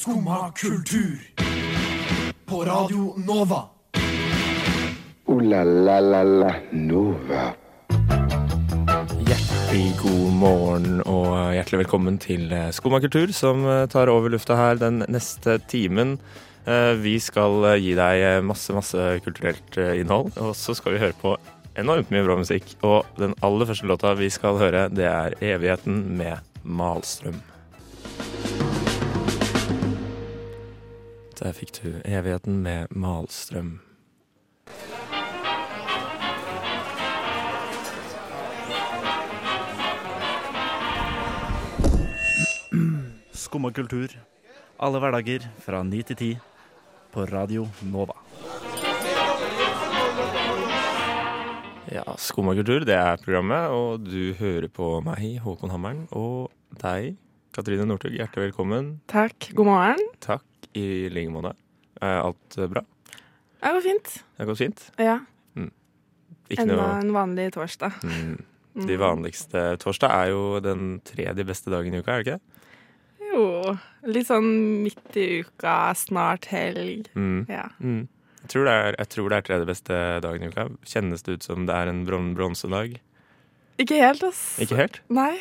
Skumma kultur. På Radio Nova. O-la-la-la-la Nova. Hjertelig god morgen og hjertelig velkommen til eh, Skumma kultur, som eh, tar over lufta her den neste timen. Eh, Vi skal gi deg masse, masse kulturelt innhold, og så skal vi høre på enormt mye bra musikk. Og den aller første låta vi skal høre, det er 'Evigheten' med Malstrøm. Der fikk du 'Evigheten' med Malstrøm. Skumma kultur. Alle hverdager fra 9 til 10 på Radio Nova. Ja, Skumma kultur, det er programmet, og du hører på meg, Håkon Hammeren, og deg, Katrine Northug. Hjertelig velkommen. Takk. God morgen. Takk i like måte. Er alt eh, bra? Det går fint. Det går fint? Ja. Ikke Enda noe en vanlig torsdag. mm, De vanligste Torsdag er jo den tredje beste dagen i uka, er det ikke det? Jo, litt sånn midt i uka, snart helg. Mm. Ja. Mm. Jeg, tror det er, jeg tror det er tredje beste dagen i uka. Kjennes det ut som det er en bron bronsedag? Ikke helt, ass. Ikke helt? Nei.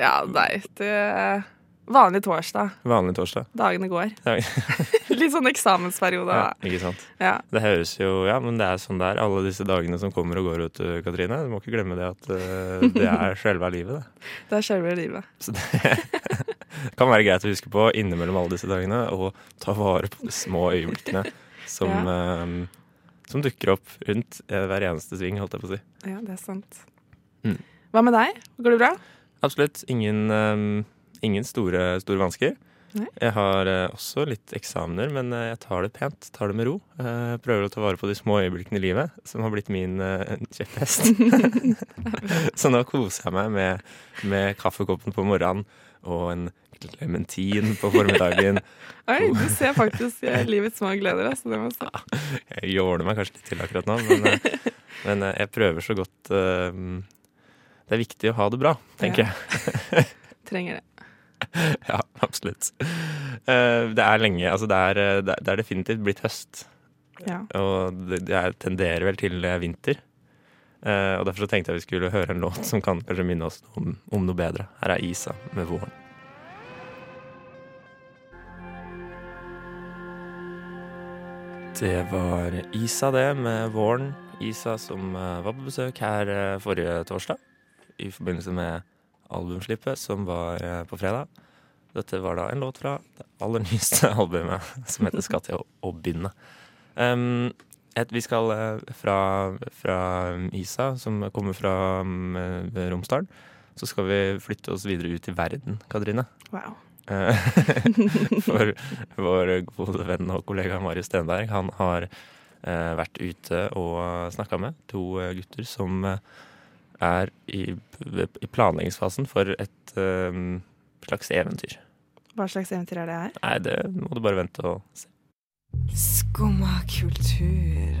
Ja, nei. Det vanlig torsdag. Vanlig torsdag. Dagene går. Ja. Litt sånn eksamensperiode. Ja, ikke sant? Ja. Det høres jo Ja, men det er sånn det er. Alle disse dagene som kommer og går ut, uh, Katrine. Du må ikke glemme det at uh, det er selve livet, det. Det er selve livet. Så det kan være greit å huske på innimellom alle disse dagene, og ta vare på de små øyeblikkene som, um, som dukker opp rundt eh, hver eneste sving, holdt jeg på å si. Ja, det er sant. Mm. Hva med deg? Går det bra? Absolutt. Ingen, um, ingen store, store vansker. Nei. Jeg har eh, også litt eksamener, men eh, jeg tar det pent. Tar det med ro. Eh, prøver å ta vare på de små øyeblikkene i livet, som har blitt min eh, kjepphest. Så nå koser jeg meg med, med kaffekoppen på morgenen og en klementin på formiddagen. Oi, du ser faktisk eh, livets små gleder. Altså, det må jeg si. Jeg jåler meg kanskje litt til akkurat nå, men, eh, men jeg prøver så godt Det er viktig å ha det bra, tenker Ja. jeg. Trenger det. Ja, absolutt. Eh, det er lenge Altså, det er, eh, det er- definitivt blitt høst. Ja. Og det, det er- tenderer vel til eh, vinter. Eh, og derfor så tenkte jeg vi skulle høre en låt som kan kanskje minne oss om, om noe bedre. Her er Isa med våren. Det var Isa, det, med våren. Isa som eh, var på besøk her eh, forrige torsdag i forbindelse med albumslippet som var eh, på fredag. Dette var da en låt fra det aller nyeste albumet, som heter 'Skatt til å, binde'. Um, et, vi skal eh, fra, fra Isa, som kommer fra um, eh, så skal vi flytte oss videre ut i verden, Katrine. Wow. For vår gode venn og kollega Marius Stenberg, han har uh, vært ute og snakka med to gutter som eh, er i, i planleggingsfasen for et um, slags eventyr. Hva slags eventyr er det her? Nei, det må du bare vente og se. Skumma kultur.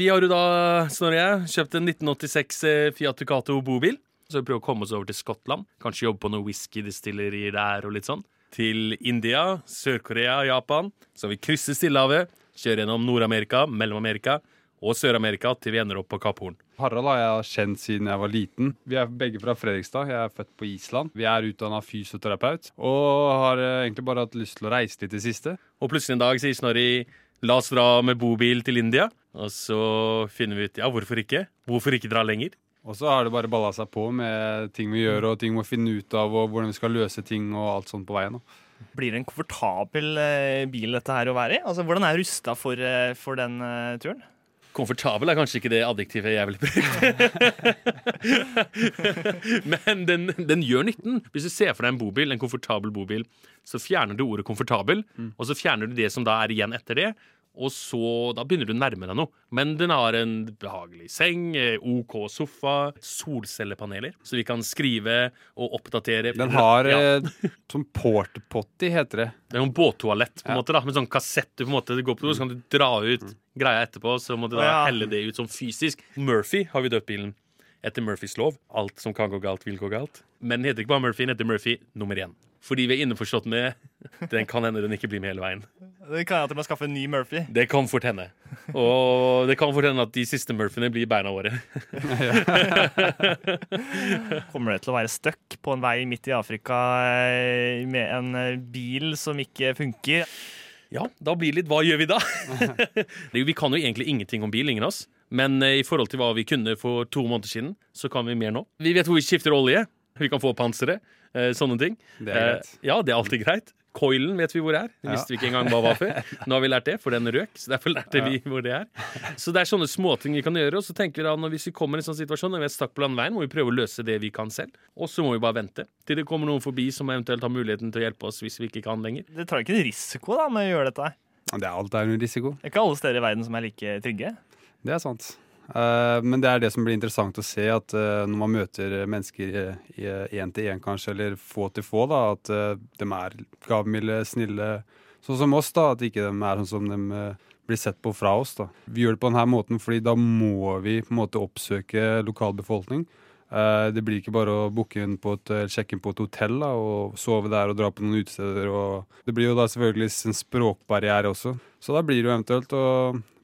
Vi har jo da, Snorre og jeg, kjøpt en 1986 eh, Fiat Ducato bobil. Så vi prøver å komme oss over til Skottland. Kanskje jobbe på noen whiskydestillerier der og litt sånn. Til India, Sør-Korea, Japan. Så vi krysser Stillehavet, kjører gjennom Nord-Amerika, Mellom-Amerika og Sør-Amerika til vi ender opp på Kapp Horn. Harald har jeg kjent siden jeg var liten. Vi er begge fra Fredrikstad. Jeg er født på Island. Vi er utdanna fysioterapeut og har eh, egentlig bare hatt lyst til å reise litt i det siste. Og plutselig en dag sier Snorri la oss dra med bobil til India. Og så finner vi ut ja, hvorfor ikke? Hvorfor ikke dra lenger? Og så har det bare balla seg på med ting vi gjør og ting vi må finne ut av, og hvordan vi skal løse ting og alt sånt på veien. Blir det en komfortabel eh, bil dette her å være i? Altså, Hvordan er du rusta for, eh, for den turen? Komfortabel er kanskje ikke det adjektivet jeg ville brukt. Men den, den gjør nytten. Hvis du ser for deg en bobil, en komfortabel bobil, så fjerner du ordet 'komfortabel', og så fjerner du det som da er igjen etter det. Og så, Da begynner du å nærme deg noe. Men den har en behagelig seng, eh, OK sofa, solcellepaneler, så vi kan skrive og oppdatere. Den har ja, eh, sånn portepotty, heter det. Det er jo båttoalett på en Ja. måte da Med sånn kassett du på en måte går på så kan du dra ut greia etterpå. Så må du da ja. helle det ut sånn fysisk. Murphy har vi døpt bilen etter Murphys lov. Alt som kan gå galt, vil gå galt. Men den heter ikke bare Murphy, den heter Murphy nummer én. Fordi vi er innforstått med Den kan hende den ikke blir med hele veien. Det kan hende at du må skaffe en ny Murphy. Det kan fort hende. Og det kan fort hende at de siste Murphyene blir beina våre. Kommer det til å være stuck på en vei midt i Afrika eh, med en eh, bil som ikke funker? Ja, da blir det litt hva gjør vi da? Vi kan jo egentlig ingenting om bil, ingen av oss. Men eh, i forhold til hva vi kunne for to måneder siden, så kan vi mer nå. Vi vet hvor vi skifter olje. Vi kan få panseret. eh, Sånne ting. Det er greit. Ja, det er alltid greit. Coilen vet vi hvor er. Det visste vi ikke engang hva var før. Nå har vi lært det, for den røk. Så derfor lærte vi hvor det er. Så det er sånne småting vi kan gjøre. Og så tenker vi da, når hvis vi kommer i en sånn situasjon når vi er stakk på landeveien, må vi prøve å løse det vi kan selv. Og så må vi bare vente til det kommer noen forbi som eventuelt har muligheten til å hjelpe oss hvis vi ikke kan lenger. Det tar ikke en risiko da med å gjøre dette. Det er alt er en risiko. Det er ikke alle steder i verden som er like trygge. Det er sant. Eh, men det er det som blir interessant å se, at eh, når man møter mennesker én til én, kanskje, eller få til få, da, at eh, de er gavmilde, snille, sånn som oss. da, At ikke de er sånn som de eh, blir sett på fra oss. da. Vi gjør det på denne måten fordi da må vi på en måte oppsøke lokalbefolkning. Eh, Det blir ikke bare å booke inn på et, sjekke inn på et hotell da, og sove der og dra på noen utesteder. Det blir jo da selvfølgelig en språkbarriere også. Så da blir det jo eventuelt å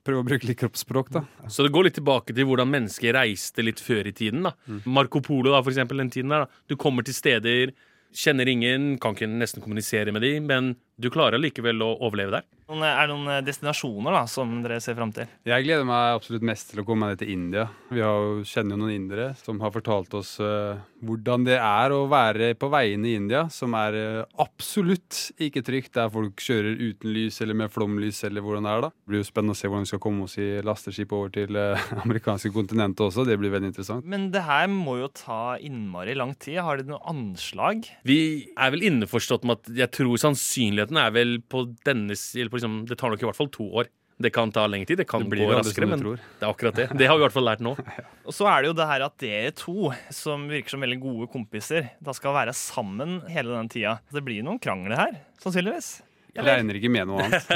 prøve å bruke litt kroppsspråk, da. Så det går litt tilbake til hvordan mennesker reiste litt før i tiden. da. Marco Polo, da, for eksempel, den tiden der. da. Du kommer til steder, kjenner ingen, kan ikke nesten kommunisere med dem, men du klarer likevel å overleve der. Noen- Er det noen eh, destinasjoner da, som dere ser fram til? Jeg gleder meg absolutt mest til å komme meg ned til India. Vi har kjenner jo noen indere som har fortalt oss eh, hvordan det er å være på veiene i India, som er eh, absolutt ikke trygt, der folk kjører uten lys eller med flomlys eller hvordan det er da. Det blir jo spennende å se hvordan vi skal komme oss i lasteskip over til eh, amerikanske kontinentet også. Det blir veldig interessant. Men det her må jo ta innmari lang tid. Har dere noe anslag? Vi er vel innforstått med at jeg tror sannsynligheten er vel på denne eller på liksom, Det tar nok i hvert fall to år. Det kan ta lengre tid, det kan Det gå raskere, men tror. det er akkurat det. Det har vi i hvert fall lært nå. Og så er det jo det her at dere to, som virker som veldig gode kompiser, da skal være sammen hele den tida. Det blir noen krangler her, sannsynligvis. Jeg regner ikke med noe annet.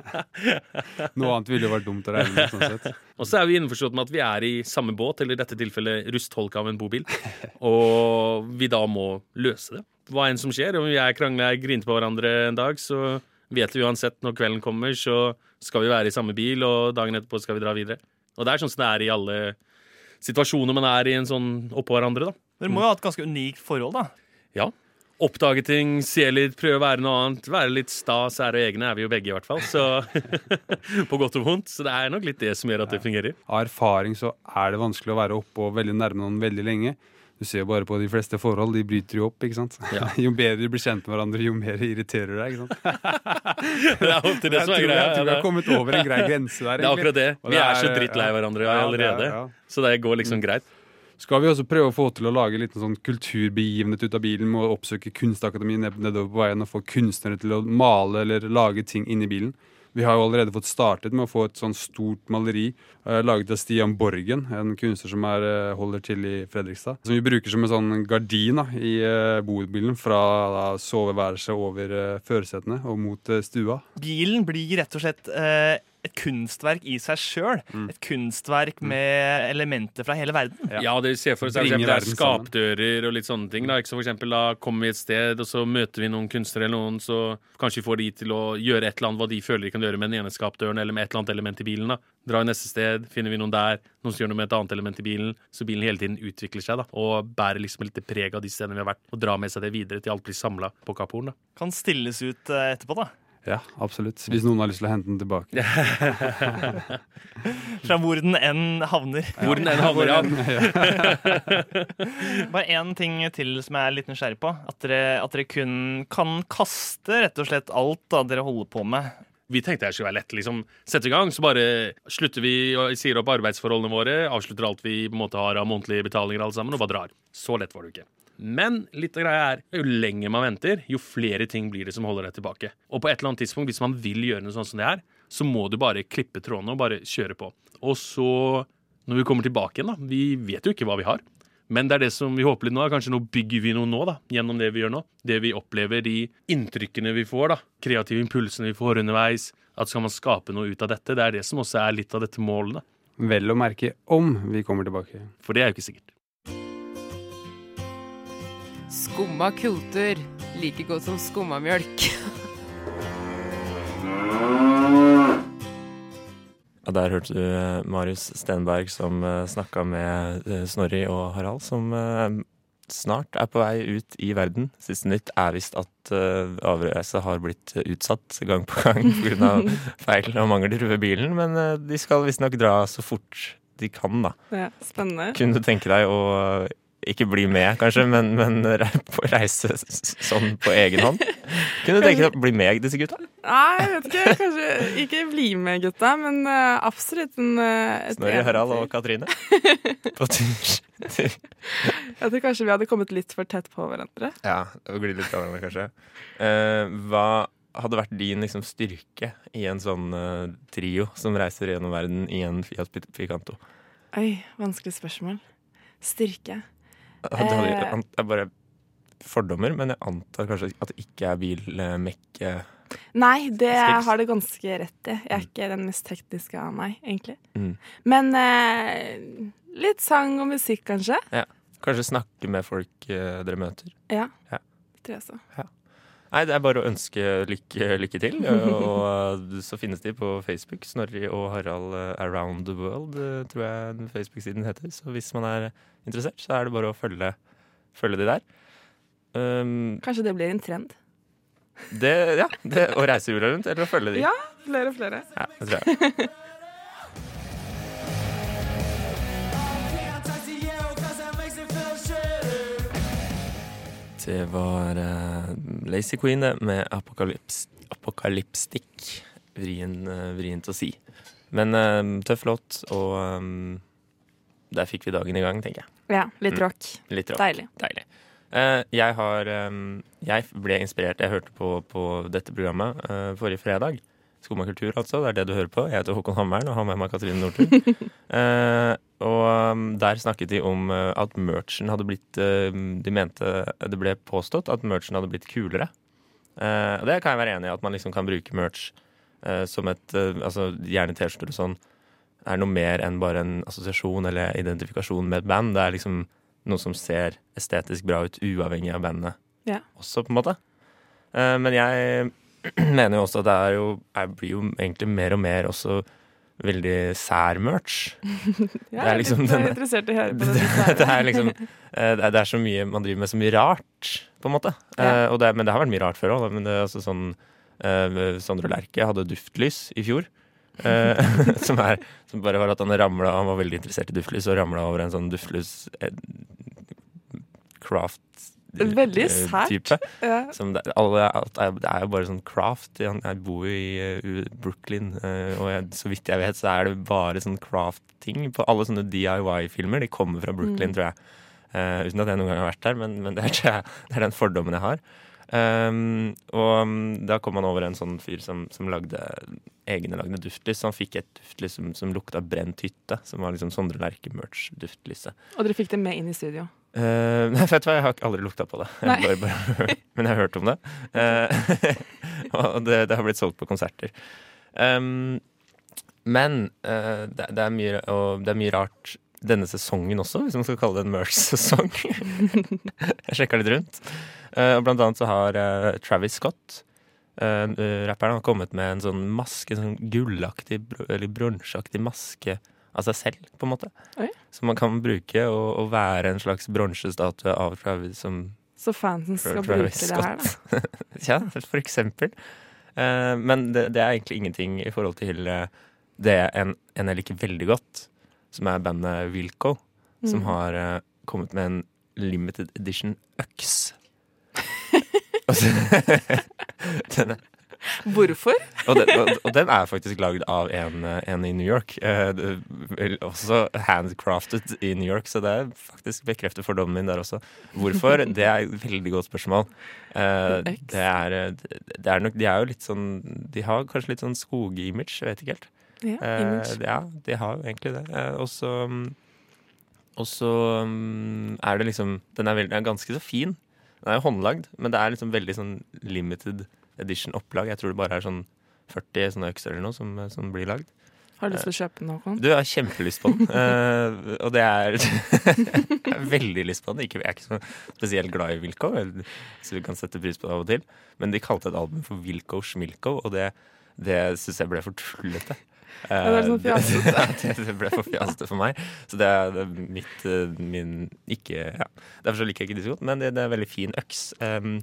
noe annet ville jo vært dumt å regne med, sånn sett. Og så er vi innforstått med at vi er i samme båt, eller i dette tilfellet rustholka av en bobil, og vi da må løse det. Hva enn som skjer, om vi er krangla og grinte på hverandre en dag, så vet vi uansett når kvelden kommer, så skal vi være i samme bil, og dagen etterpå skal vi dra videre. Og det er sånn som det er i alle situasjoner man er i en sånn oppå hverandre, da. Dere må jo ha et ganske unikt forhold, da. Ja. Oppdage ting, se litt, prøve å være noe annet. Være litt sta, sære og egne er vi jo begge, i hvert fall. Så På godt og vondt. Så det er nok litt det som gjør at det fungerer. Av erfaring så er det vanskelig å være oppe og veldig nærme noen veldig lenge. Du ser jo bare på de fleste forhold, de bryter jo opp, ikke sant. Ja. jo bedre du blir kjent med hverandre, jo mer irriterer du deg, ikke sant. Det er alltid det som er greia. jeg tror vi har kommet over en grei grense der, Det er akkurat det. Vi det er så drittlei hverandre Ja, er- allerede. ja. Så det går liksom greit. Skal vi også prøve å få til å lage litt sånn kulturbegivenhet ut av bilen med å oppsøke Kunstakademiet nedover på veien og få kunstnere til å male eller lage ting inni bilen. Vi har jo allerede fått startet med å få et sånn stort maleri eh, laget av Stian Borgen, en kunstner som er, eh, holder til i Fredrikstad. Som vi bruker som en sånn gardin da, i eh, bobilen fra da, soveværelset over eh, førersetene og mot eh, stua. Bilen blir rett og slett eh, et kunstverk i seg sjøl. Et kunstverk med elementer fra hele verden. Ja, det vi ser for eksempel, det er skapdører og litt sånne ting. Da. Ikke så for eksempel, da kommer vi et sted, og så møter vi noen kunstnere eller noen, så kanskje vi får de til å gjøre et eller annet hva de føler de kan gjøre med den ene skapdøren eller med et eller annet element i bilen. da. Dra i neste sted, finner vi noen der, noen som gjør noe med et annet element i bilen. Så bilen hele tiden utvikler seg da, og bærer liksom litt preg av de stedene vi har vært, og drar med seg det videre til alt blir samla på Kaporen. Kan stilles ut eh, etterpå, da. Ja, absolutt. Hvis noen har lyst til å hente den tilbake. Fra hvor den enn havner. Hvor den enn havner, ja. Bare én ting til som jeg er litt nysgjerrig på. At dere, at dere kun kan kaste rett og slett alt da dere holder på med. Vi tenkte det skulle være lett. liksom Sette i gang, så bare slutter vi og sier opp arbeidsforholdene våre. Avslutter alt vi på en måte har av månedlige betalinger, alle sammen, og bare drar. Så lett var det jo ikke. Men litt av greia er jo lenger man venter, jo flere ting blir det som holder deg tilbake. Og på et eller annet tidspunkt, hvis man vil gjøre noe sånn som det her, så må du bare klippe trådene og bare kjøre på. Og så, når vi kommer tilbake igjen, da Vi vet jo ikke hva vi har. Men det er det som vi håper litt nå. Kanskje nå bygger vi noe nå, da, gjennom det vi gjør nå. Det vi opplever, de inntrykkene vi får, da. Kreative impulsene vi får underveis. At skal man skape noe ut av dette? Det er det som også er litt av dette målet. Vel å merke om vi kommer tilbake. For det er jo ikke sikkert. Skumma kultur. like godt som skummamjølk. Ja, der hørte du eh, Marius Stenberg som uh, snakka med eh, Snorri og Harald, som eh, snart er på vei ut i verden. Siste nytt er visst at avreise har blitt utsatt gang på gang pga. feil og mangler ved bilen, men de skal visstnok dra så fort de kan, da. Ja, spennende. Kunne du tenke deg å ikke bli med, kanskje, men, men på reise sånn på egen hånd? Kunne du tenke deg å bli med disse gutta? Nei, jeg vet ikke. Kanskje ikke bli med, gutta, men eh, absolutt en uh, Snorri, Harald og Katrine? På tur. Jeg tror kanskje vi hadde kommet litt for tett på hverandre. Ja, og glidd litt av hverandre, kanskje. Eh, hva hadde vært din liksom, styrke i en sånn uh, trio som reiser gjennom verden i en Fiat Pi- Picanto? Oi, vanskelig spørsmål. Styrke. Hadde, Eh. det er bare fordommer, men jeg antar kanskje at det ikke er bil, eh, eh, Nei, det Skills. har det ganske rett i. Jeg er ikke den mest tekniske av meg, egentlig. Mm. Men eh, litt sang og musikk, kanskje. Ja. Kanskje snakke med folk eh, dere møter. Ja. Ja. Det tror jeg så. Nei, det er bare å ønske lykke, lykke til. Og eh, så finnes de på Facebook. Snorri og Harald eh, Around the World, eh, tror jeg Facebook-siden heter. Så hvis man er interessert, så er det bare å følge, følge de der. Um, Kanskje det blir en trend. det, ja, det, å reise jorda rundt, eller å følge de. Ja, flere og flere. Ja, det tror jeg. Det var uh, Lazy Queen med Apokalypstikk. Vrien, uh, vrient å si. Men uh, tøff låt, og eh, der fikk vi dagen i gang, tenker jeg. Ja, litt Mm. rock. Litt rock. Deilig. Deilig. Uh, jeg har um, Jeg ble inspirert Jeg hørte på, på dette programmet uh, forrige fredag. Skumma kultur, altså. Det er det du hører på. Jeg heter Håkon Hammeren og har med meg Katrine Nordtun. uh, og um, der snakket de om at merchen hadde blitt De mente det ble påstått at merchen hadde blitt kulere. Og det kan jeg være enig i, at man liksom kan bruke merch som et Altså gjerne T-skjorter og sånn er noe mer enn bare en assosiasjon eller identifikasjon med et band. Det er liksom noe som ser estetisk bra ut, uavhengig av bandet Ja. også, på en måte. Eh, men jeg mener jo også at det er jo Jeg blir jo egentlig mer og mer også veldig sær merch. Ja, Det er liksom jeg er interessert i å høre på det, det. er liksom eh, det er, det så mye Man driver med så mye rart, på en måte. Ja. Eh, det, men det har vært mye rart før òg. Men det er altså sånn Sondre Lerche hadde duftlys i fjor. Eh, som, er, som bare var at han ramla Han var veldig interessert i duftlys og ramla over en sånn duftlys eh, craft Veldig eh, sært. type. Ja. Som det, alle, det er jo bare sånn craft. Jeg, bor jo i Brooklyn, og jeg, så vidt jeg vet, så er det bare sånn craft-ting. På alle sånne DIY-filmer. De kommer fra Brooklyn, Mm. tror jeg. Uh, uten at jeg noen gang har vært der, men, men det, er, det er den fordommen jeg har. Um, og um, da kom han over en sånn fyr som, som lagde egenlagde duftlys. Så han fikk et duftlys som, som lukta brent hytte, som var liksom Sondre Lerche-merch-duftlyset. Og dere fikk det med inn i studio. Uh, nei, vet du hva, jeg har aldri lukta på det. Jeg bare, bare, men jeg har hørt om det. Uh, og det, det har blitt solgt på konserter. Um, men uh, det, det, er mye, det er mye rart denne sesongen også, hvis man skal kalle det en merch-sesong. jeg sjekka litt rundt. Eh, og blant annet så har eh, Travis Scott, eh, rapperen, har kommet med en sånn maske, en sånn gullaktig eller bronseaktig maske av seg selv, på en måte. Oi. Som man kan bruke og, og være en slags bronsestatue av Travis som Så fansen skal bruke Scott. det her, da. Ja, for eksempel. Men det, det er egentlig ingenting i forhold til det en, en jeg liker veldig godt, som er bandet Wilco, som Mm. har eh, kommet med en limited edition øks. Den er, Hvorfor? og, den, og, og den er faktisk lagd av en, en i New York. Eh, også handcrafted i New York, så det er faktisk bekrefter fordommen min der også. Hvorfor? Det er et veldig godt spørsmål. Eh, det, er, det er nok De er jo litt sånn De har kanskje litt sånn skogimage, vet ikke helt. Ja, Eh, ja, de har jo egentlig det. Eh, og så Og så mm, er det liksom Den er, veldig, er ganske så fin. Den er jo håndlagd, men det er liksom veldig sånn limited edition opplag. Jeg tror det bare er sånn 40 sånne økser eller noe som, som blir lagd. Har du lyst til å kjøpe den, Håkon? Du jeg har kjempelyst på den. uh, og det er Jeg har veldig lyst på den. Ikke, jeg er ikke så spesielt glad i Wilco, så vi kan sette pris på det av og til. Men de kalte et album for Wilco Schmilco, og det, det syns jeg ble for tullete. Ja, det sånn. Det, det ble for fjasete for meg. Så det er, det er mitt eh, min ikke ja. Derfor liker jeg ikke disko, men det, det er en veldig fin øks. Um,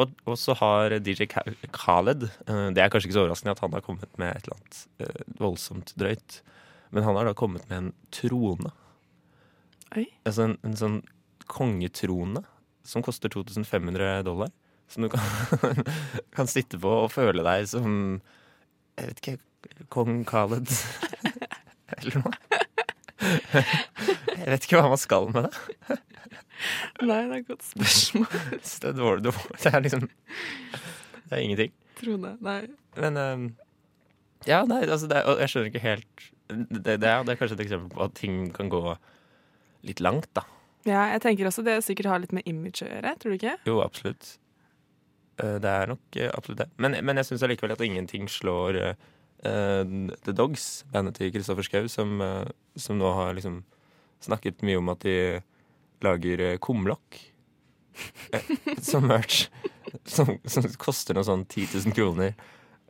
og, og så har DJ Khaled uh, Det er kanskje ikke så overraskende at han har kommet med et eller annet uh, voldsomt drøyt. Men han har da kommet med en trone. Oi. Altså en, en sånn kongetrone som koster 2500 dollar. Som du kan, kan sitte på og føle deg som Jeg vet ikke Kong Khaled. Eller noe. Jeg vet ikke hva man skal med det. Nei, det er et godt spørsmål. Det er, dårlig, det er liksom Det er ingenting. Trone. Nei. Men ehm, Ja, nei, altså det og jeg skjønner ikke helt det, det, er, det er kanskje et eksempel på at ting kan gå litt langt, da. Ja, jeg tenker også det sikkert har litt med image å gjøre, tror du ikke? Jo, absolutt. Eh, Det er nok eh, absolutt det. Men, men jeg syns allikevel at ingenting slår eh, The Dogs, bandet til Kristoffer Schou, som, eh, som nå har liksom snakket mye om at de lager eh, kumlokk eh, som merch. Som, som koster noe sånn 10 000 kroner.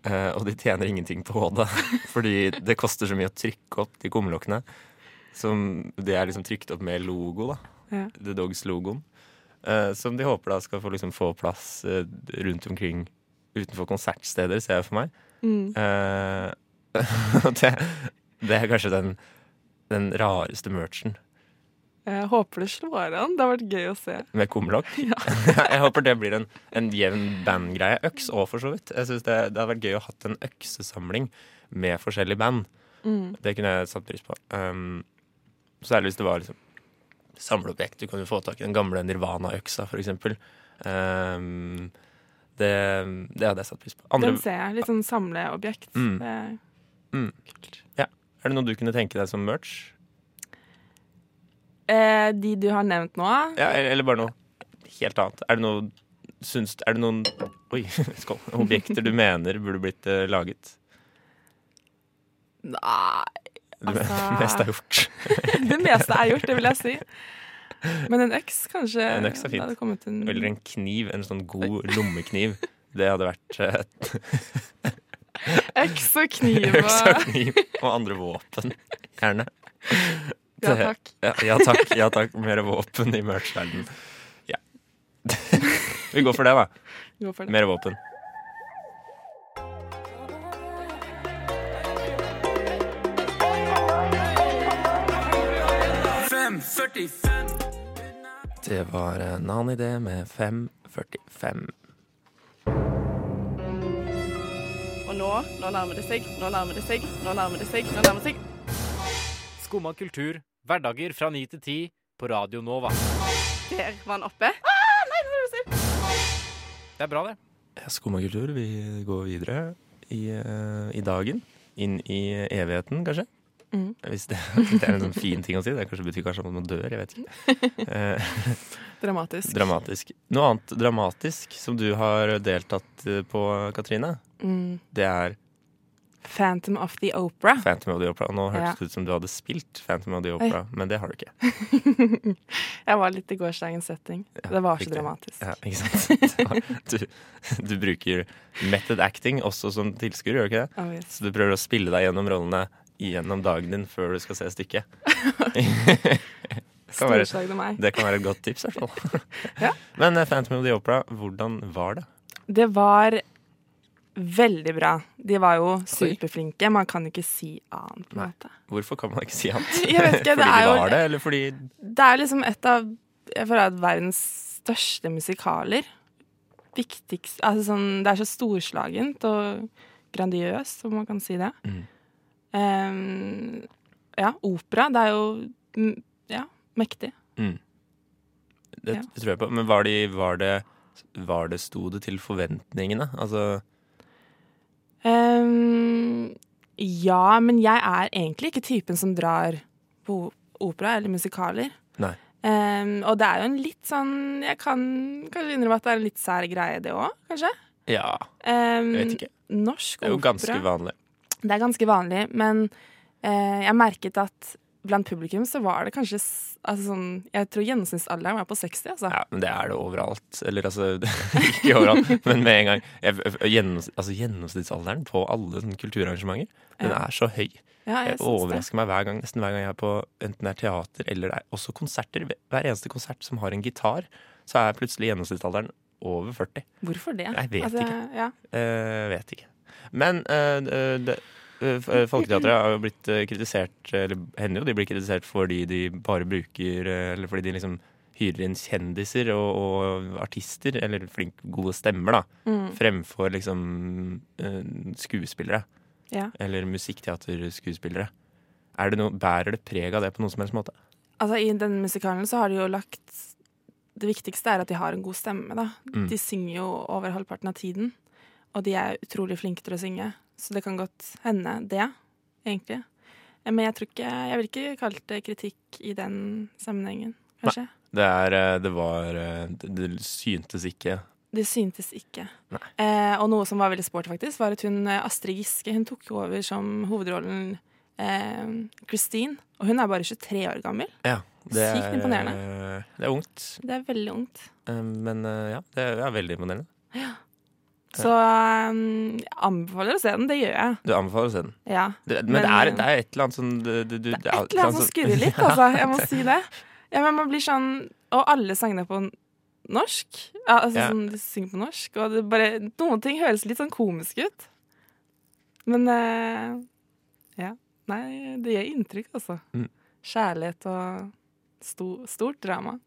eh, og de tjener ingenting på det, fordi det koster så mye å trykke opp de kumlokkene. Som Det er liksom trykt opp med logo, da. Ja. The Dogs-logoen. Eh, som de håper da skal få, liksom, få plass eh, rundt omkring utenfor konsertsteder, ser jeg for meg. Mm. Uh, det, det er kanskje den, den rareste merchen Jeg håper det slår an. Det har vært gøy å se. med kumlokk. Ja. jeg håper det blir en, en jevn bandgreie. Øks òg, for så vidt. Jeg synes det, det hadde vært gøy å hatt en øksesamling med forskjellige band. Mm. Det kunne jeg satt pris på. Um, særlig hvis det var liksom samleobjekt. Du kan jo få tak i den gamle Nirvana-øksa, for eksempel. Um, det, det hadde jeg satt pris på. Andre, Den ser jeg. Litt sånn samleobjekt. Mm. Det er mm, ja. Er det noe du kunne tenke deg som merch? Eh, de du har nevnt nå? Ja, eller bare noe helt annet. Er det noe syns, Er det noen Oi, skål. Objekter du mener burde blitt eh, laget? Nei Det Altså- meste er gjort. Det meste er gjort, det vil jeg si. Men en øks, kanskje? En øks er fint. en- Eller en kniv. En sånn god lommekniv. Det hadde vært eh, Øks og kniv øks og kniv og andre våpen. Gjerne. Ja, takk. Ja, ja takk. Ja takk. Mer våpen i merch-verdenen. Ja. Vi går for det, da. Gå for det. Mer våpen. Det var eh, Nani det med 545. Og nå, nå nærmer det seg, nå nærmer det seg, nå nærmer det seg, nå nærmer det seg. Skumma kultur, hverdager fra 9 til 10 på Radio Nova. Der var den oppe. Ah, nei, er det seg. Det er bra, det. Skumma kultur, vi går videre i, eh, i dagen. Inn i evigheten, kanskje. Mm. Hvis det, det er en sånn fin ting å si. Det kanskje betyr kanskje at man dør. Jeg vet ikke. Eh, Dramatisk. dramatisk. Noe annet dramatisk som du har deltatt eh, på, Katrine, Mm. det er Phantom of the Opera. Phantom of the Opera. Nå hørtes Ja. det ut som du hadde spilt Phantom of the Opera, men det har du ikke. jeg var litt i gårsdagens setting. det var så dramatisk. Ja, ikke sant? Du, du bruker method acting også som tilskuer, gjør du ikke det? Oh, yes. Så du prøver å spille deg gjennom rollene gjennom dagen din før du skal se stykket. Det kan være- Storslagende meg. Det kan være et godt tips, i hvert fall. Ja. Men eh, Phantom of the Opera, hvordan var det? Det var veldig bra. De var jo superflinke. Man kan ikke si annet, på en måte. Hvorfor kan man ikke si annet? Jeg vet ikke, det fordi er de jo- var det, eller fordi Det er liksom et av jeg føler at verdens største musikaler. Viktigst altså sånn, Det er så storslagent og grandiøst, om man kan si det. Mm. Ehm, ja, opera. Det er jo ja, mektig. mm. det, Ja. det tror jeg på. Men var, de, var det var det Sto det til forventningene? Altså um, ja, men jeg er egentlig ikke typen som drar på opera eller musikaler. Nei. Um, og det er jo en litt sånn Jeg kan kanskje innrømme at det er en litt sær greie, det òg, kanskje. Ja, Um, jeg vet ikke. Norsk Det er jo opera ganske vanlig. Det er ganske vanlig, men Eh, jeg merket at blant publikum så var det kanskje altså sånn, Jeg tror gjennomsnittsalderen var på 60, altså. Ja, men det er det overalt. Eller altså Ikke overalt, men med en gang. Jeg, gjennoms, altså, gjennomsnittsalderen på alle sånne kulturarrangementer, den Ja. er så høy. Ja, jeg jeg overrasker det. meg hver gang, nesten hver gang jeg er på enten det er teater eller det er også konserter. Hver eneste konsert som har en gitar, så er plutselig gjennomsnittsalderen over 40. Hvorfor det? Jeg vet Altså, ikke. Ja. Uh, vet ikke. Men uh, det, eh, Folketeatret har jo blitt kritisert Eller hender jo de blir kritisert fordi de bare bruker Eller fordi de liksom hyrer inn kjendiser og, og artister, eller flink, gode stemmer, da, Mm. fremfor liksom skuespillere. Ja. Eller musikkteaterskuespillere. Er det noe, bærer det preg av det på noen som helst måte? Altså, I den musikalen så har de jo lagt Det viktigste er at de har en god stemme. da. Mm. De synger jo over halvparten av tiden, og de er utrolig flinke til å synge. Så det kan godt hende, det, egentlig. Men jeg tror ikke Jeg vil ikke kalle det kritikk i den sammenhengen, kanskje. Det, er, eh, det var eh, det, det syntes ikke Det syntes ikke. Eh, og noe som var veldig sporty, faktisk, var at hun eh, Astrid Giske hun tok over som hovedrollen eh, Christine. Og hun er bare 23 år gammel. Ja. Det Sykt er, imponerende. Det er ungt. Det er veldig ungt. Men ja, det er veldig imponerende. Så um, jeg anbefaler å se den. Det gjør jeg. Du anbefaler å se den. Ja. Det, men, det, er, det er et eller annet sånn du, det, er Et eller annet som skurrer litt, altså. Jeg må si det. Ja, men man blir sånn Og alle sangene på norsk. Ja, altså Ja. sånn, De synger på norsk, og det bare, noen ting høres litt sånn komisk ut. Men uh, ja. Nei, det gjør inntrykk, altså. Mm. Kjærlighet og sto, stort drama.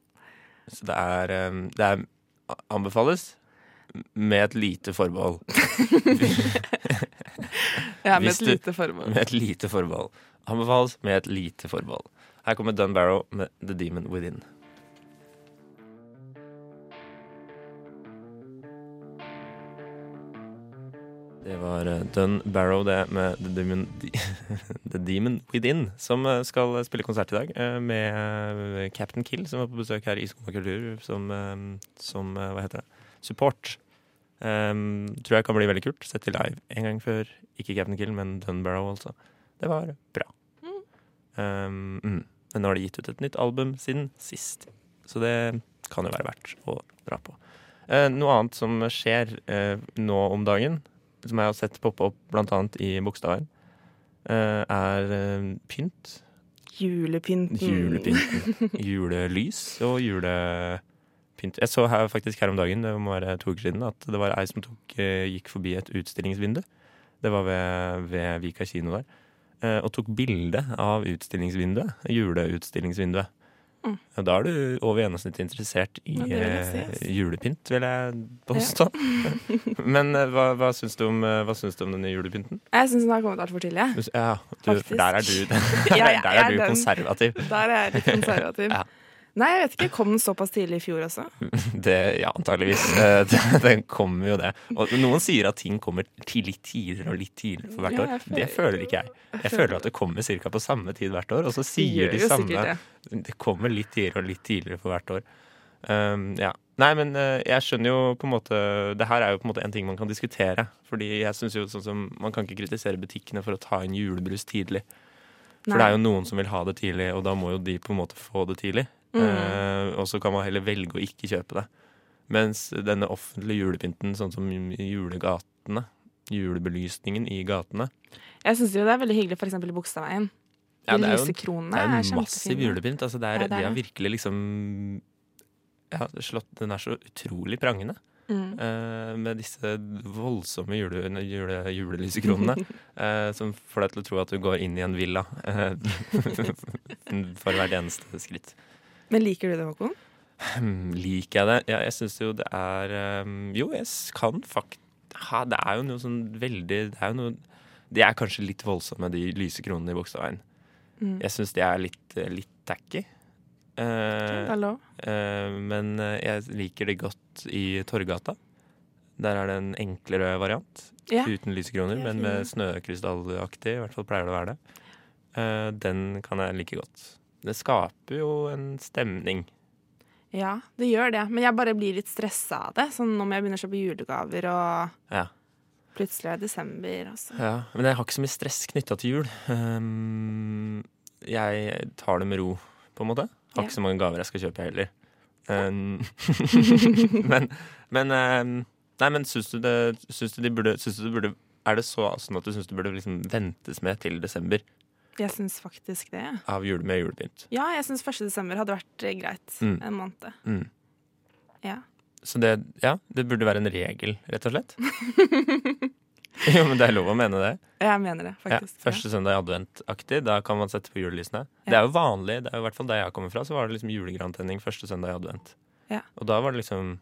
Så det er, um, det er anbefales med et lite forbehold. Ja, med et du- lite forbehold. Med et lite forbehold. Anbefales med et lite forbehold. Her kommer Dun Barrow med The Demon Within. Det var eh, Dun Barrow det med The Demon, The Demon Within, som eh, skal spille konsert i dag eh, med Captain Kill, som var på besøk her i Skomakultur, som, som Hva heter det? Support. Um, tror jeg kan bli veldig kult. Sett til live en gang før. Ikke Captain Kill, men Dunbarrow, altså. Det var bra. Um, mm. Men nå har de gitt ut et nytt album siden sist, så det kan jo være verdt å dra på. Uh, noe annet som skjer uh, nå om dagen, som jeg har sett poppe opp annet i Bogstadveien, uh, er pynt. Julepynten. Julepynten. Julelys og julepynt. Jeg så her faktisk her om dagen, det må være to uker siden, at det var ei som tok, eh, gikk forbi et utstillingsvindu. Det var ved, ved Vika kino der. eh, Og tok bilde av utstillingsvinduet. Juleutstillingsvinduet. Mm. Da er du over gjennomsnittet interessert i Ja, vil si, eh, julepynt, vil jeg påstå. Men eh, hva, hva, syns du om, hva syns du om denne julepynten? Jeg syns den har kommet altfor tidlig. Ja, du, der er du, Ja, jeg der er du den. konservativ. Der er jeg litt konservativ. Ja. Nei, jeg vet ikke. Kom den såpass tidlig i fjor også? Det, ja, antageligvis. Eh, Den kommer jo det. Og noen sier at ting kommer til litt tidligere og litt tidligere for hvert år. føler- Det føler ikke jeg. Jeg føler at det kommer ca. på samme tid hvert år, og så sier de samme sikkert Det kommer litt tidligere og litt tidligere for hvert år. Um, ja. Nei, men eh, jeg skjønner jo på en måte Det her er jo på en måte en ting man kan diskutere. Fordi jeg synes jo sånn som Man kan ikke kritisere butikkene for å ta inn julebrus tidlig. For Nei. det er jo noen som vil ha det tidlig, og da må jo de på en måte få det tidlig. Mm. Eh, og så kan man heller velge å ikke kjøpe det. Mens denne offentlige julepynten, sånn som julegatene, julebelysningen i gatene Jeg syns jo det er veldig hyggelig f.eks. i Bogstadveien. Ja, det er jo en- Det er en massiv julepynt. Altså det er, Ja, det er de har virkelig liksom ja, slått, Den er så utrolig prangende. Mm. Uh, med disse voldsomme jule, jule, julelysekronene. uh, som får deg til å tro at du går inn i en villa uh, for hvert eneste skritt. Men liker du det, Håkon? Hmm, Liker jeg det? Ja, jeg syns jo det er um, Jo, jeg kan faktisk Ha, det er jo noe sånn veldig Det er jo noe De er kanskje litt voldsomme, de lyse kronene i Bogstadveien. Mm. Jeg syns de er litt, eh, litt tacky. Uh, eh, men eh, jeg liker det godt i Torgata. Der er det en enklere variant. Yeah. Uten lysekroner, er men med snøkrystallaktig. I hvert fall pleier det å være det. Uh, den kan jeg like godt. Det skaper jo en stemning. Ja, det gjør det. Men jeg bare blir litt stressa av det. Sånn når jeg begynner å kjøpe julegaver og Ja. Plutselig er det desember, altså. Ja, men jeg har ikke så mye stress knytta til jul. Um, jeg tar det med ro, på en måte. Har Ja. ikke så mange gaver jeg skal kjøpe heller. Um, men men, um, nei, men syns du det syns du de burde, syns du burde Er det så sånn at du syns det burde liksom ventes med til desember Jeg syns faktisk det. av jul med julepynt? Ja, jeg syns 1. desember hadde vært eh, greit. Mm. En måned. Mm. Ja. Så det, ja, det burde være en regel, rett og slett? jo, men det er lov å mene det. Jeg mener det, Ja, faktisk. første søndag i advent-aktig. Da kan man sette på julelysene. Det er jo vanlig. det er jo i hvert fall Der jeg kommer fra, så var det liksom julegrantenning første søndag i advent. Ja. Og da var det liksom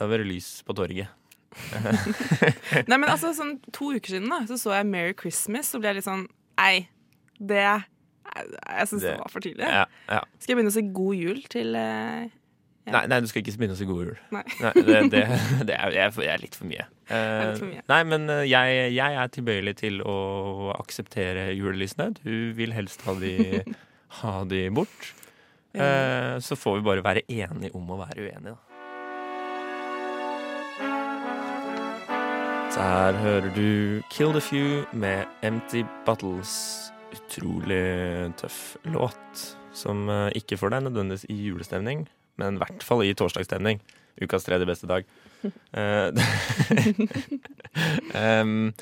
Da var det lys på torget. Nei, men altså, sånn to uker siden da, så så jeg Merry Christmas, og ble jeg litt sånn Nei, det Jeg, jeg syns det, Det- var for tidlig. Ja, ja. Skal jeg begynne å si God jul til eh, Ja. Nei, nei, du skal ikke begynne å si god jul. Nei. det, det, det, er, jeg er litt for mye. er Eh, litt for mye. Nei, men eh, jeg, jeg er tilbøyelig til å akseptere julelysene. Du vil helst ha de, ha de bort. Eh, så får vi bare være enige om å være uenige, da. Der hører du Kill the Few med Empty Bottles. Utrolig tøff låt, som eh, ikke får deg nødvendigvis i julestemning, men i hvert fall i torsdagsstemning. Ukas tredje beste dag. um,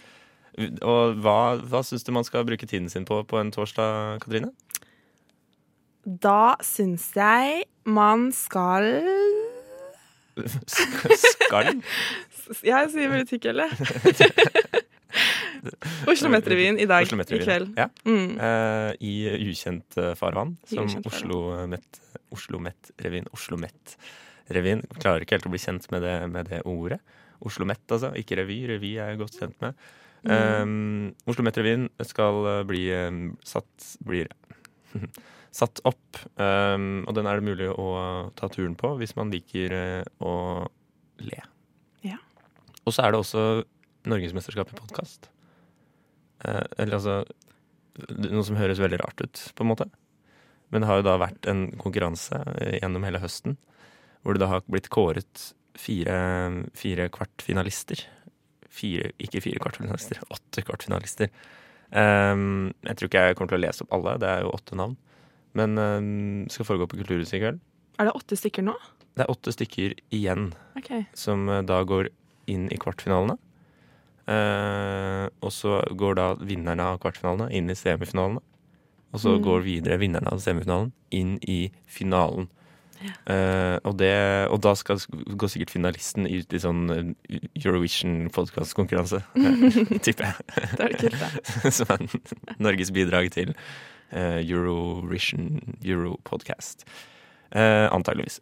og hva, hva syns du man skal bruke tiden sin på på en torsdag, Katrine? Da syns jeg man skal Skal? Jeg sier tykk, eller? Oslo Met-revyen i dag. Oslo I kveld. Ja. Mm. Uh, I ukjent eh, farvann, som ukjent Oslo Met Oslo Met-revyen. Oslo Met-revyen. Klarer ikke helt å bli kjent med det, med det ordet. Oslo Met, altså. Ikke revy. Revy er jeg godt kjent med. Mm. Um, Oslo Met-revyen skal eh, bli satt blir satt opp. Um, og den er det mulig å ta turen på hvis man liker eh, å le. Ja. Og så er det også Norgesmesterskap i podkast. Eh, eller altså Noe som høres veldig rart ut, på en måte. Men det har jo da vært en konkurranse eh, gjennom hele høsten hvor det da har blitt kåret fire, fire kvartfinalister. Fire, ikke fire kvartfinalister, åtte kvartfinalister. Um, jeg tror ikke jeg kommer til å lese opp alle, det er jo åtte navn. Men um, skal foregå på Kulturhuset i kveld. Er det åtte stykker nå? Det er åtte stykker igjen okay. som da går inn i kvartfinalene. Eh, og så går da vinnerne av kvartfinalene inn i semifinalene. Og så Mm. går videre vinnerne av semifinalen inn i finalen. Eh, og, det, og da skal gå sikkert finalisten ut i sånn eh, Eurovision podkastkonkurranse, eh, tipper jeg. Det er kult, da. Som er Norges bidrag til uh, Eurovision Europodcast. Uh, antageligvis.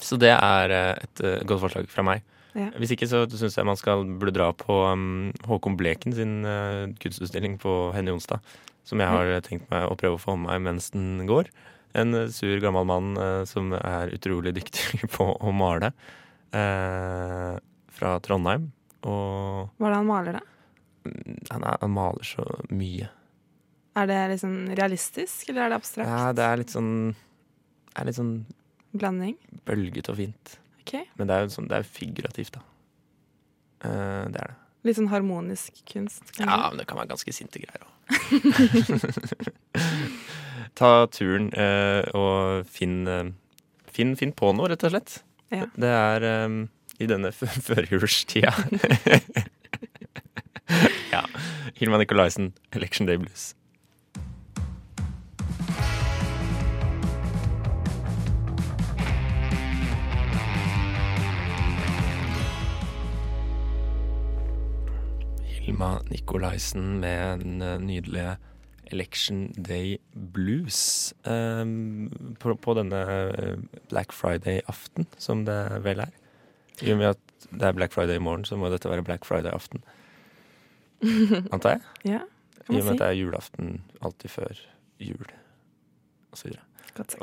Så det er et godt forslag fra meg. Ja. Hvis ikke så syns jeg man skal burde dra på um, Håkon Bleken sin uh, kunstutstilling på Henny onsdag. Som jeg har tenkt meg å prøve å få med meg mens den går. En uh, sur, gammel mann uh, som er utrolig dyktig på å male. eh, fra Trondheim. Og Hva er det han maler, da? han, er, han maler så mye. Er det liksom realistisk, eller er det abstrakt? Ja, det er litt sånn er litt sånn Blanding? bølgete og fint. OK. Men det er jo sånn, det er figurativt, da. Eh, det er det. Litt sånn harmonisk kunst? kanskje? Ja, men det kan være ganske sinte greier òg. Ta turen eh, og finn, eh, finn, finn på noe, rett og slett. Ja. Det er eh, i denne førjulstida. ja. Hilma Nicolaisen, 'Election Day Blues'. Hilma Nicolaisen med den eh, nydelige Election Day Blues. ehm, på, på denne eh, Black Friday-aften, som det vel er. I og med at det er Black Friday i morgen, så må dette være Black Friday-aften. Antar jeg? Ja, I og med si. at det er julaften alltid før jul, videre.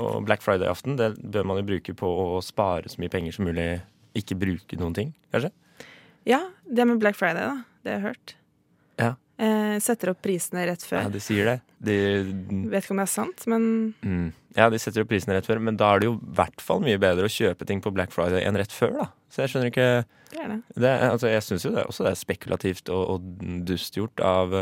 Og Black Friday-aften det bør man jo bruke på å spare så mye penger som mulig. Ikke bruke noen ting, kanskje. Ja, det med Black Friday, da. Det har jeg hørt. Ja. eh, setter opp prisene rett før. Ja, de sier det. De, Vet ikke om det er sant, men mm, ja, de setter opp prisene rett før, men da er det jo i hvert fall mye bedre å kjøpe ting på Black Friday enn rett før, da. Så jeg skjønner ikke det er det. det, altså, Jeg syns jo det også det er spekulativt og, og dustgjort av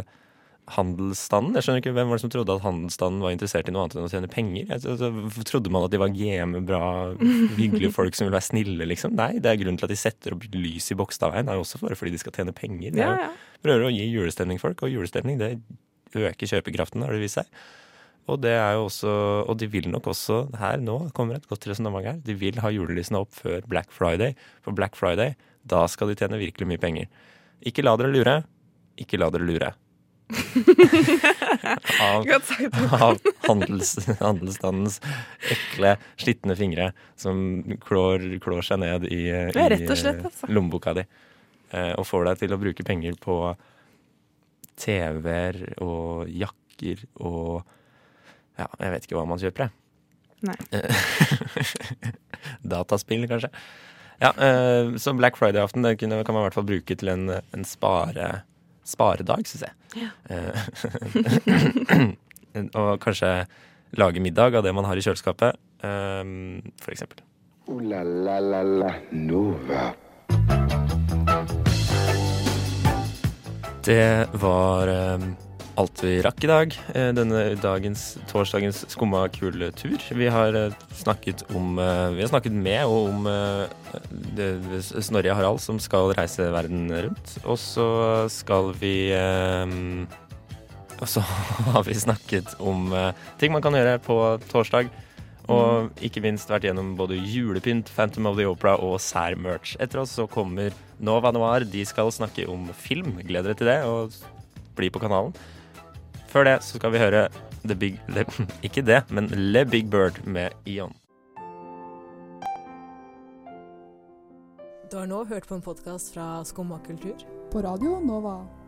handelsstanden. Jeg skjønner ikke Hvem var det som trodde at handelsstanden var interessert i noe annet enn å tjene penger? Jeg, altså, trodde man at de var game, bra, hyggelige folk som ville være snille, liksom? Nei, det er grunnen til at de setter opp lys i Bogstadveien, er jo også bare fordi de skal tjene penger. De Ja, ja. prøver å gi julestemning folk, og julestemning det øker kjøpekraften, har det vist seg. Og det er jo også, og de vil nok også her nå kommer et godt resonnement her. De vil ha julelysene opp før Black Friday. For Black Friday, da skal de tjene virkelig mye penger. Ikke la dere lure. Ikke la dere lure. Av, av handels, handelsstandens ekle, slitne fingre som klår, klår seg ned i, Ja, rett slett, altså. lommeboka di. eh, Og får deg til å bruke penger på TV-er og jakker og Ja, jeg vet ikke hva man kjøper, jeg. Nei. Dataspill, kanskje. Ja, eh, så Black Friday-aften kan man i hvert fall bruke til en, en spare, sparedag, syns jeg. Ja. og kanskje lage middag av det man har i kjøleskapet, eh, for eksempel. Ooh la la la la Nova. Det var eh, alt vi rakk i dag. eh, denne dagens, torsdagens skumma kule tur. Vi har eh, snakket om eh, Vi har snakket med og om Snorre Harald som skal reise verden rundt. Og så skal vi Og så har vi snakket om ting man kan gjøre på torsdag. Og ikke minst vært gjennom både julepynt, Phantom of the Opera og sær merch. Etter oss så kommer Nova Noir. De skal snakke om film. Gleder dere til det, og bli på kanalen. Før det så skal vi høre The Big Le, Ikke det, men Le Big Bird med Ion. Du har nå hørt på en podkast fra Skumma kultur. På Radio Nova.